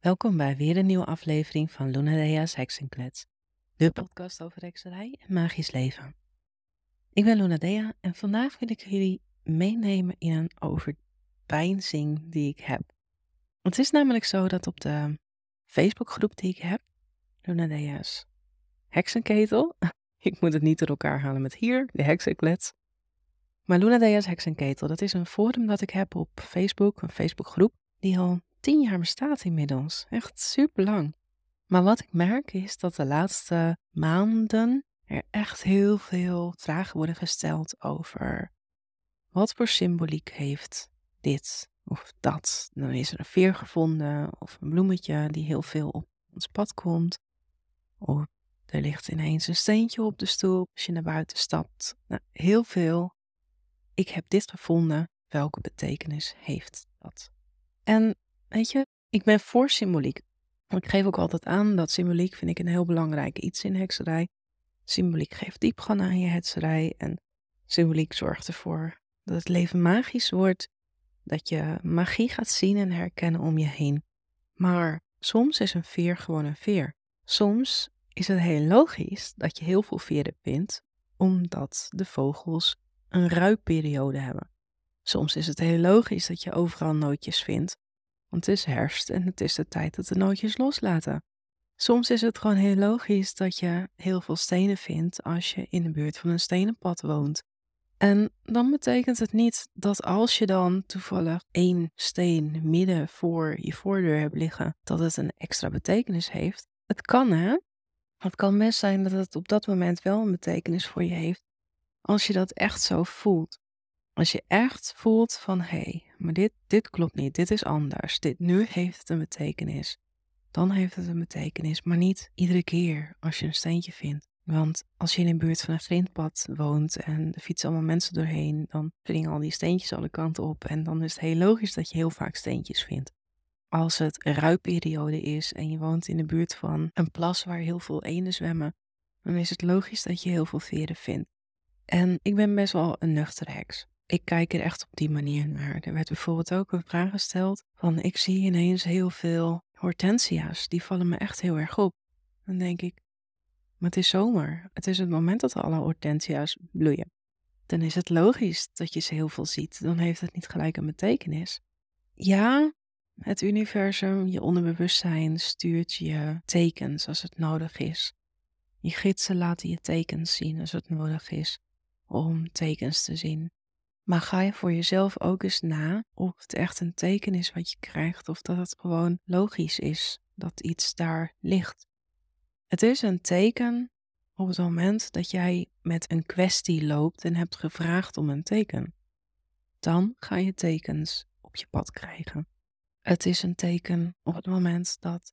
Welkom bij weer een nieuwe aflevering van Luna Dea's Heksenklets, de podcast over hekserij en magisch leven. Ik ben Luna Dea en vandaag wil ik jullie meenemen in een overpeinzing die ik heb. Het is namelijk zo dat op de Facebookgroep die ik heb, Luna Dea's Heksenketel, ik moet het niet door elkaar halen met hier, de heksenklets, maar Luna Dea's Heksenketel, dat is een forum dat ik heb op Facebook, een Facebookgroep, die al tien jaar bestaat inmiddels. Echt super lang. Maar wat ik merk is dat de laatste maanden er echt heel veel vragen worden gesteld over wat voor symboliek heeft dit of dat. Dan is er een veer gevonden of een bloemetje die heel veel op ons pad komt. Of er ligt ineens een steentje op de stoel als je naar buiten stapt. Nou, heel veel. Ik heb dit gevonden. Welke betekenis heeft dat? En Weet je, ik ben voor symboliek. Ik geef ook altijd aan dat symboliek vind ik een heel belangrijk iets in hekserij. Symboliek geeft diepgang aan je hekserij en symboliek zorgt ervoor dat het leven magisch wordt, dat je magie gaat zien en herkennen om je heen. Maar soms is een veer gewoon een veer. Soms is het heel logisch dat je heel veel veren vindt, omdat de vogels een ruipperiode hebben. Soms is het heel logisch dat je overal nootjes vindt, want het is herfst en het is de tijd dat de nootjes loslaten. Soms is het gewoon heel logisch dat je heel veel stenen vindt als je in de buurt van een stenenpad woont. En dan betekent het niet dat als je dan toevallig één steen midden voor je voordeur hebt liggen, dat het een extra betekenis heeft. Het kan hè. Het kan best zijn dat het op dat moment wel een betekenis voor je heeft, als je dat echt zo voelt. Als je echt voelt van hé, hey, maar dit, dit klopt niet, dit is anders, dit nu heeft het een betekenis. Dan heeft het een betekenis, maar niet iedere keer als je een steentje vindt. Want als je in de buurt van een grindpad woont en er fietsen allemaal mensen doorheen, dan springen al die steentjes alle kanten op. En dan is het heel logisch dat je heel vaak steentjes vindt. Als het ruiperiode is en je woont in de buurt van een plas waar heel veel eenden zwemmen, dan is het logisch dat je heel veel veren vindt. En ik ben best wel een nuchter heks ik kijk er echt op die manier naar. Er werd bijvoorbeeld ook een vraag gesteld van ik zie ineens heel veel hortensia's. Die vallen me echt heel erg op. Dan denk ik, maar het is zomer. Het is het moment dat alle hortensia's bloeien. Dan is het logisch dat je ze heel veel ziet. Dan heeft het niet gelijk een betekenis. Ja, het universum, je onderbewustzijn stuurt je tekens als het nodig is. Je gidsen laten je tekens zien als het nodig is om tekens te zien. Maar ga je voor jezelf ook eens na of het echt een teken is wat je krijgt of dat het gewoon logisch is dat iets daar ligt. Het is een teken op het moment dat jij met een kwestie loopt en hebt gevraagd om een teken. Dan ga je tekens op je pad krijgen. Het is een teken op het moment dat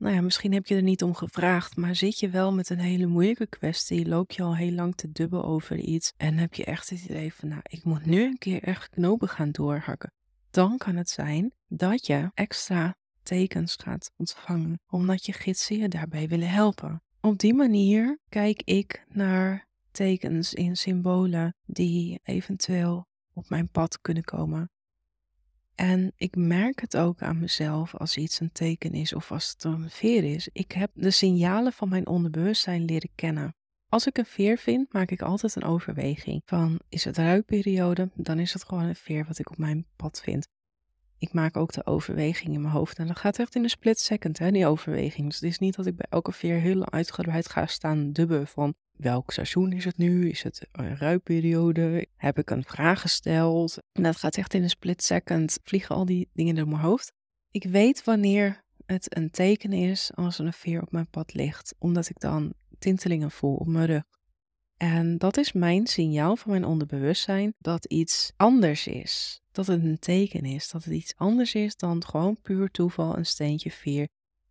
nou ja, misschien heb je er niet om gevraagd, maar zit je wel met een hele moeilijke kwestie, loop je al heel lang te dubbel over iets en heb je echt het idee van, nou, ik moet nu een keer echt knopen gaan doorhakken. Dan kan het zijn dat je extra tekens gaat ontvangen, omdat je gidsen je daarbij willen helpen. Op die manier kijk ik naar tekens in symbolen die eventueel op mijn pad kunnen komen. En ik merk het ook aan mezelf als iets een teken is of als het een veer is. Ik heb de signalen van mijn onderbewustzijn leren kennen. Als ik een veer vind, maak ik altijd een overweging van is het ruiperiode, dan is het gewoon een veer wat ik op mijn pad vind. Ik maak ook de overweging in mijn hoofd en dat gaat echt in een split second, hè, die overweging. Dus het is niet dat ik bij elke veer heel uitgebreid ga staan dubben van welk seizoen is het nu? Is het een ruiperiode? Heb ik een vraag gesteld? En dat gaat echt in een split second, vliegen al die dingen door mijn hoofd. Ik weet wanneer het een teken is als er een veer op mijn pad ligt, omdat ik dan tintelingen voel op mijn rug. En dat is mijn signaal van mijn onderbewustzijn dat iets anders is. Dat het een teken is, dat het iets anders is dan gewoon puur toeval, een steentje, veer,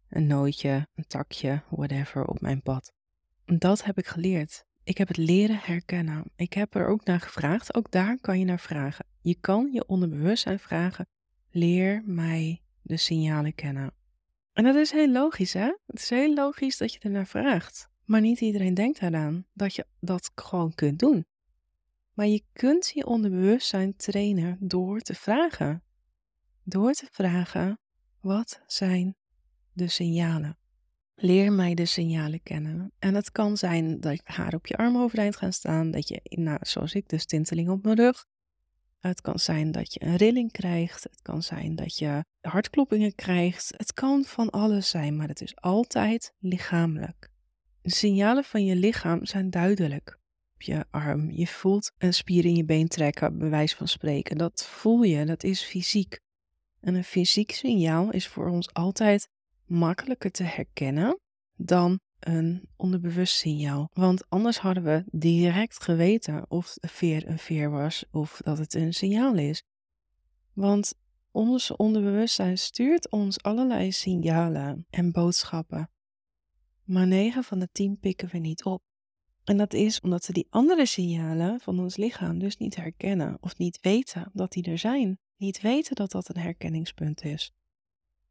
een nootje, een takje, whatever op mijn pad. Dat heb ik geleerd. Ik heb het leren herkennen. Ik heb er ook naar gevraagd. Ook daar kan je naar vragen. Je kan je onderbewustzijn vragen: leer mij de signalen kennen. En dat is heel logisch, hè? Het is heel logisch dat je er naar vraagt. Maar niet iedereen denkt eraan dat je dat gewoon kunt doen. Maar je kunt je onderbewustzijn trainen door te vragen. Door te vragen: wat zijn de signalen. Leer mij de signalen kennen. En het kan zijn dat haar op je arm overeind gaan staan, dat je, nou, zoals ik, dus tinteling op mijn rug. Het kan zijn dat je een rilling krijgt. Het kan zijn dat je hartkloppingen krijgt. Het kan van alles zijn, maar het is altijd lichamelijk. De signalen van je lichaam zijn duidelijk. Op je arm, je voelt een spier in je been trekken, bij wijze van spreken. Dat voel je, dat is fysiek. En een fysiek signaal is voor ons altijd makkelijker te herkennen dan een onderbewust signaal. Want anders hadden we direct geweten of de veer een veer was of dat het een signaal is. Want ons onderbewustzijn stuurt ons allerlei signalen en boodschappen. Maar 9 van de 10 pikken we niet op. En dat is omdat we die andere signalen van ons lichaam dus niet herkennen of niet weten dat die er zijn. Niet weten dat dat een herkenningspunt is.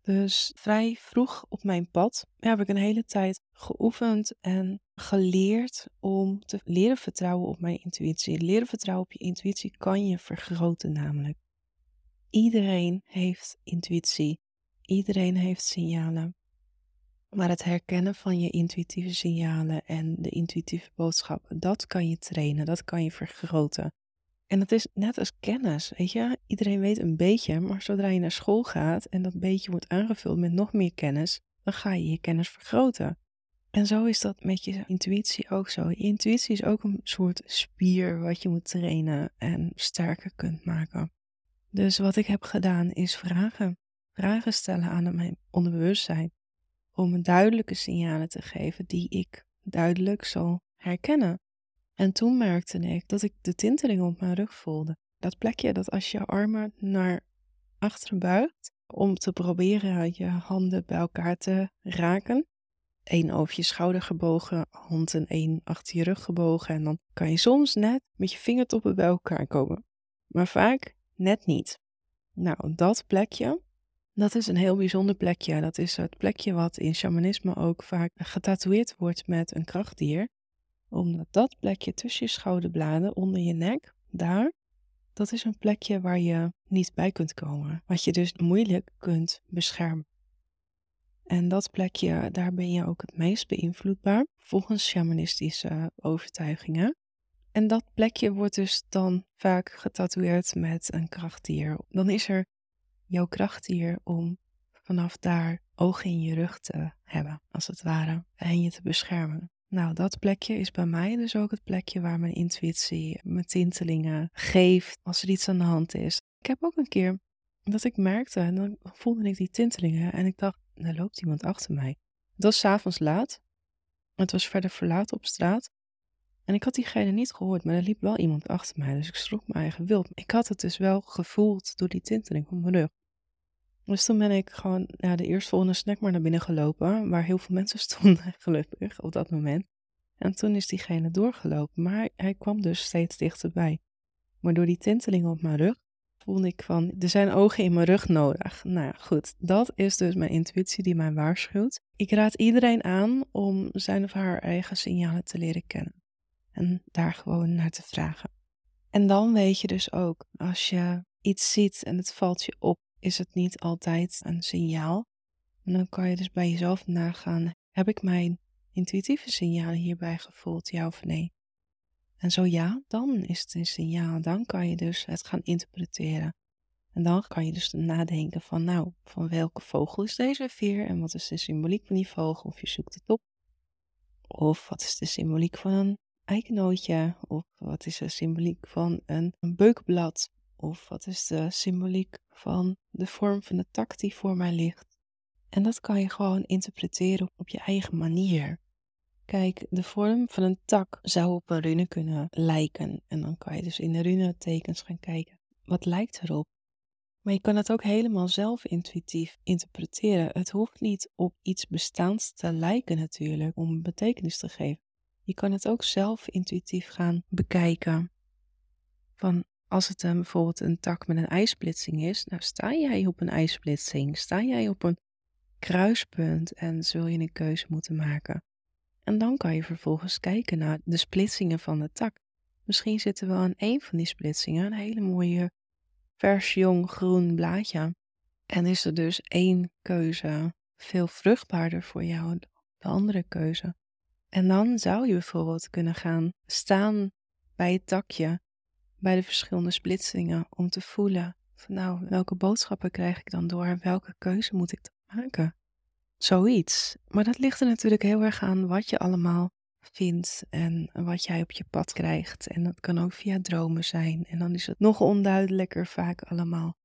Dus vrij vroeg op mijn pad heb ik een hele tijd geoefend en geleerd om te leren vertrouwen op mijn intuïtie. Leren vertrouwen op je intuïtie kan je vergroten namelijk. Iedereen heeft intuïtie. Iedereen heeft signalen. Maar het herkennen van je intuïtieve signalen en de intuïtieve boodschappen, dat kan je trainen, dat kan je vergroten. En dat is net als kennis, weet je. Iedereen weet een beetje, maar zodra je naar school gaat en dat beetje wordt aangevuld met nog meer kennis, dan ga je je kennis vergroten. En zo is dat met je intuïtie ook zo. Je intuïtie is ook een soort spier wat je moet trainen en sterker kunt maken. Dus wat ik heb gedaan is vragen. Vragen stellen aan mijn onderbewustzijn. Om duidelijke signalen te geven die ik duidelijk zal herkennen. En toen merkte ik dat ik de tinteling op mijn rug voelde. Dat plekje dat als je armen naar achteren buigt om te proberen je handen bij elkaar te raken. Eén over je schouder gebogen, hand en één achter je rug gebogen. En dan kan je soms net met je vingertoppen bij elkaar komen. Maar vaak net niet. Nou, dat plekje, dat is een heel bijzonder plekje. Dat is het plekje wat in shamanisme ook vaak getatoeëerd wordt met een krachtdier omdat dat plekje tussen je schouderbladen, onder je nek, daar, dat is een plekje waar je niet bij kunt komen. Wat je dus moeilijk kunt beschermen. En dat plekje, daar ben je ook het meest beïnvloedbaar, volgens shamanistische overtuigingen. En dat plekje wordt dus dan vaak getatoeëerd met een krachtdier. Dan is er jouw krachtdier om vanaf daar ogen in je rug te hebben, als het ware, en je te beschermen. Nou, dat plekje is bij mij dus ook het plekje waar mijn intuïtie mijn tintelingen geeft als er iets aan de hand is. Ik heb ook een keer dat ik merkte, en dan voelde ik die tintelingen en ik dacht, er loopt iemand achter mij. Het was s'avonds laat, het was verder verlaten op straat. En ik had diegene niet gehoord, maar er liep wel iemand achter mij, dus ik schrok me eigen wild. Ik had het dus wel gevoeld door die tinteling op mijn rug. Dus toen ben ik gewoon ja, de eerstvolgende snack maar naar binnen gelopen, waar heel veel mensen stonden, gelukkig, op dat moment. En toen is diegene doorgelopen, maar hij kwam dus steeds dichterbij. Maar door die tinteling op mijn rug voelde ik van, er zijn ogen in mijn rug nodig. Nou goed, dat is dus mijn intuïtie die mij waarschuwt. Ik raad iedereen aan om zijn of haar eigen signalen te leren kennen. En daar gewoon naar te vragen. En dan weet je dus ook, als je iets ziet en het valt je op, is het niet altijd een signaal. En dan kan je dus bij jezelf nagaan: heb ik mijn intuïtieve signalen hierbij gevoeld, ja of nee? En zo ja, dan is het een signaal. Dan kan je dus het gaan interpreteren. En dan kan je dus nadenken van, nou, van welke vogel is deze veer en wat is de symboliek van die vogel? Of je zoekt het op. Of wat is de symboliek van een eikenootje? Of wat is de symboliek van een, een beukblad? Of wat is de symboliek van de vorm van de tak die voor mij ligt? En dat kan je gewoon interpreteren op je eigen manier. Kijk, de vorm van een tak zou op een rune kunnen lijken. En dan kan je dus in de rune-tekens gaan kijken. Wat lijkt erop? Maar je kan het ook helemaal zelf intuïtief interpreteren. Het hoeft niet op iets bestaans te lijken natuurlijk, om een betekenis te geven. Je kan het ook zelf intuïtief gaan bekijken. Van als het een, bijvoorbeeld een tak met een ijsplitsing is, nou sta jij op een ijsplitsing, sta jij op een kruispunt en zul je een keuze moeten maken. En dan kan je vervolgens kijken naar de splitsingen van de tak. Misschien zit er wel aan één van die splitsingen een hele mooie vers jong groen blaadje. En is er dus één keuze veel vruchtbaarder voor jou, de andere keuze. En dan zou je bijvoorbeeld kunnen gaan staan bij het takje, bij de verschillende splitsingen, om te voelen van nou, welke boodschappen krijg ik dan door, welke keuze moet ik dan maken? Zoiets. Maar dat ligt er natuurlijk heel erg aan wat je allemaal vindt en wat jij op je pad krijgt. En dat kan ook via dromen zijn. En dan is het nog onduidelijker vaak allemaal.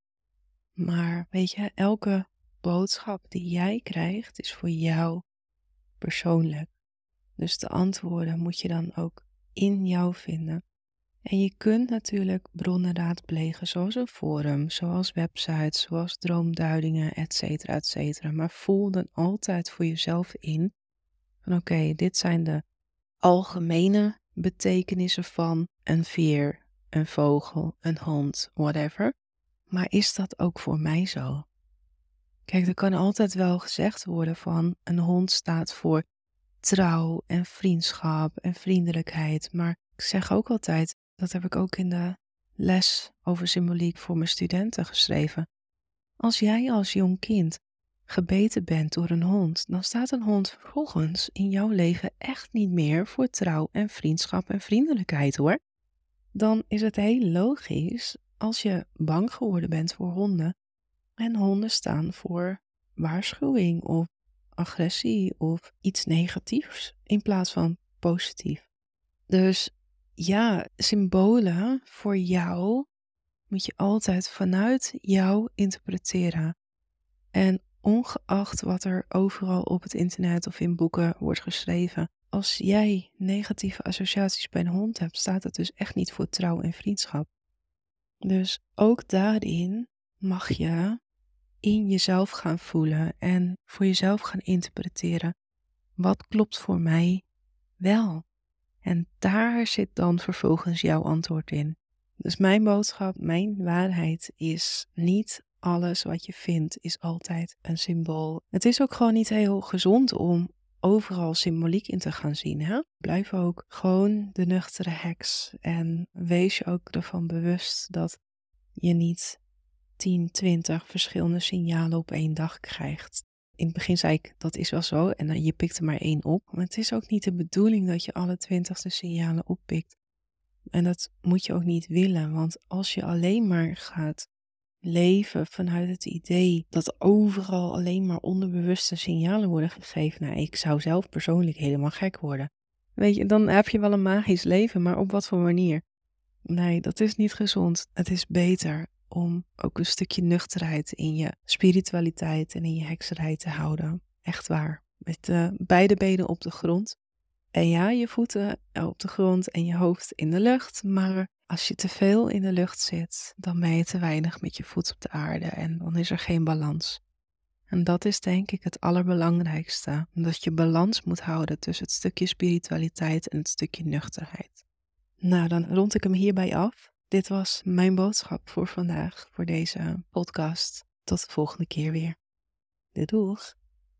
Maar weet je, elke boodschap die jij krijgt is voor jou persoonlijk. Dus de antwoorden moet je dan ook in jou vinden. En je kunt natuurlijk bronnen raadplegen, zoals een forum, zoals websites, zoals droomduidingen, etc. etc. Maar voel dan altijd voor jezelf in van oké, dit zijn de algemene betekenissen van een veer, een vogel, een hond, whatever. Maar is dat ook voor mij zo? Kijk, er kan altijd wel gezegd worden van een hond staat voor trouw en vriendschap en vriendelijkheid. Maar ik zeg ook altijd, dat heb ik ook in de les over symboliek voor mijn studenten geschreven. Als jij als jong kind gebeten bent door een hond, dan staat een hond vervolgens in jouw leven echt niet meer voor trouw en vriendschap en vriendelijkheid hoor. Dan is het heel logisch als je bang geworden bent voor honden en honden staan voor waarschuwing of agressie of iets negatiefs in plaats van positief. Dus ja, symbolen voor jou moet je altijd vanuit jou interpreteren. En ongeacht wat er overal op het internet of in boeken wordt geschreven, als jij negatieve associaties bij een hond hebt, staat het dus echt niet voor trouw en vriendschap. Dus ook daarin mag je in jezelf gaan voelen en voor jezelf gaan interpreteren. Wat klopt voor mij wel? En daar zit dan vervolgens jouw antwoord in. Dus mijn boodschap, mijn waarheid is niet alles wat je vindt is altijd een symbool. Het is ook gewoon niet heel gezond om overal symboliek in te gaan zien. Hè? Blijf ook gewoon de nuchtere heks en wees je ook ervan bewust dat je niet 10, 20 verschillende signalen op één dag krijgt. In het begin zei ik, dat is wel zo, en dan je pikt er maar één op. Maar het is ook niet de bedoeling dat je alle twintigste signalen oppikt. En dat moet je ook niet willen, want als je alleen maar gaat leven vanuit het idee dat overal alleen maar onderbewuste signalen worden gegeven, nou, ik zou zelf persoonlijk helemaal gek worden. Weet je, dan heb je wel een magisch leven, maar op wat voor manier? Nee, dat is niet gezond. Het is beter om ook een stukje nuchterheid in je spiritualiteit en in je hekserij te houden. Echt waar. Met uh, beide benen op de grond. En ja, je voeten op de grond en je hoofd in de lucht. Maar als je te veel in de lucht zit, dan ben je te weinig met je voet op de aarde en dan is er geen balans. En dat is denk ik het allerbelangrijkste, omdat je balans moet houden tussen het stukje spiritualiteit en het stukje nuchterheid. Nou, dan rond ik hem hierbij af. Dit was mijn boodschap voor vandaag, voor deze podcast. Tot de volgende keer weer. Doei doeg!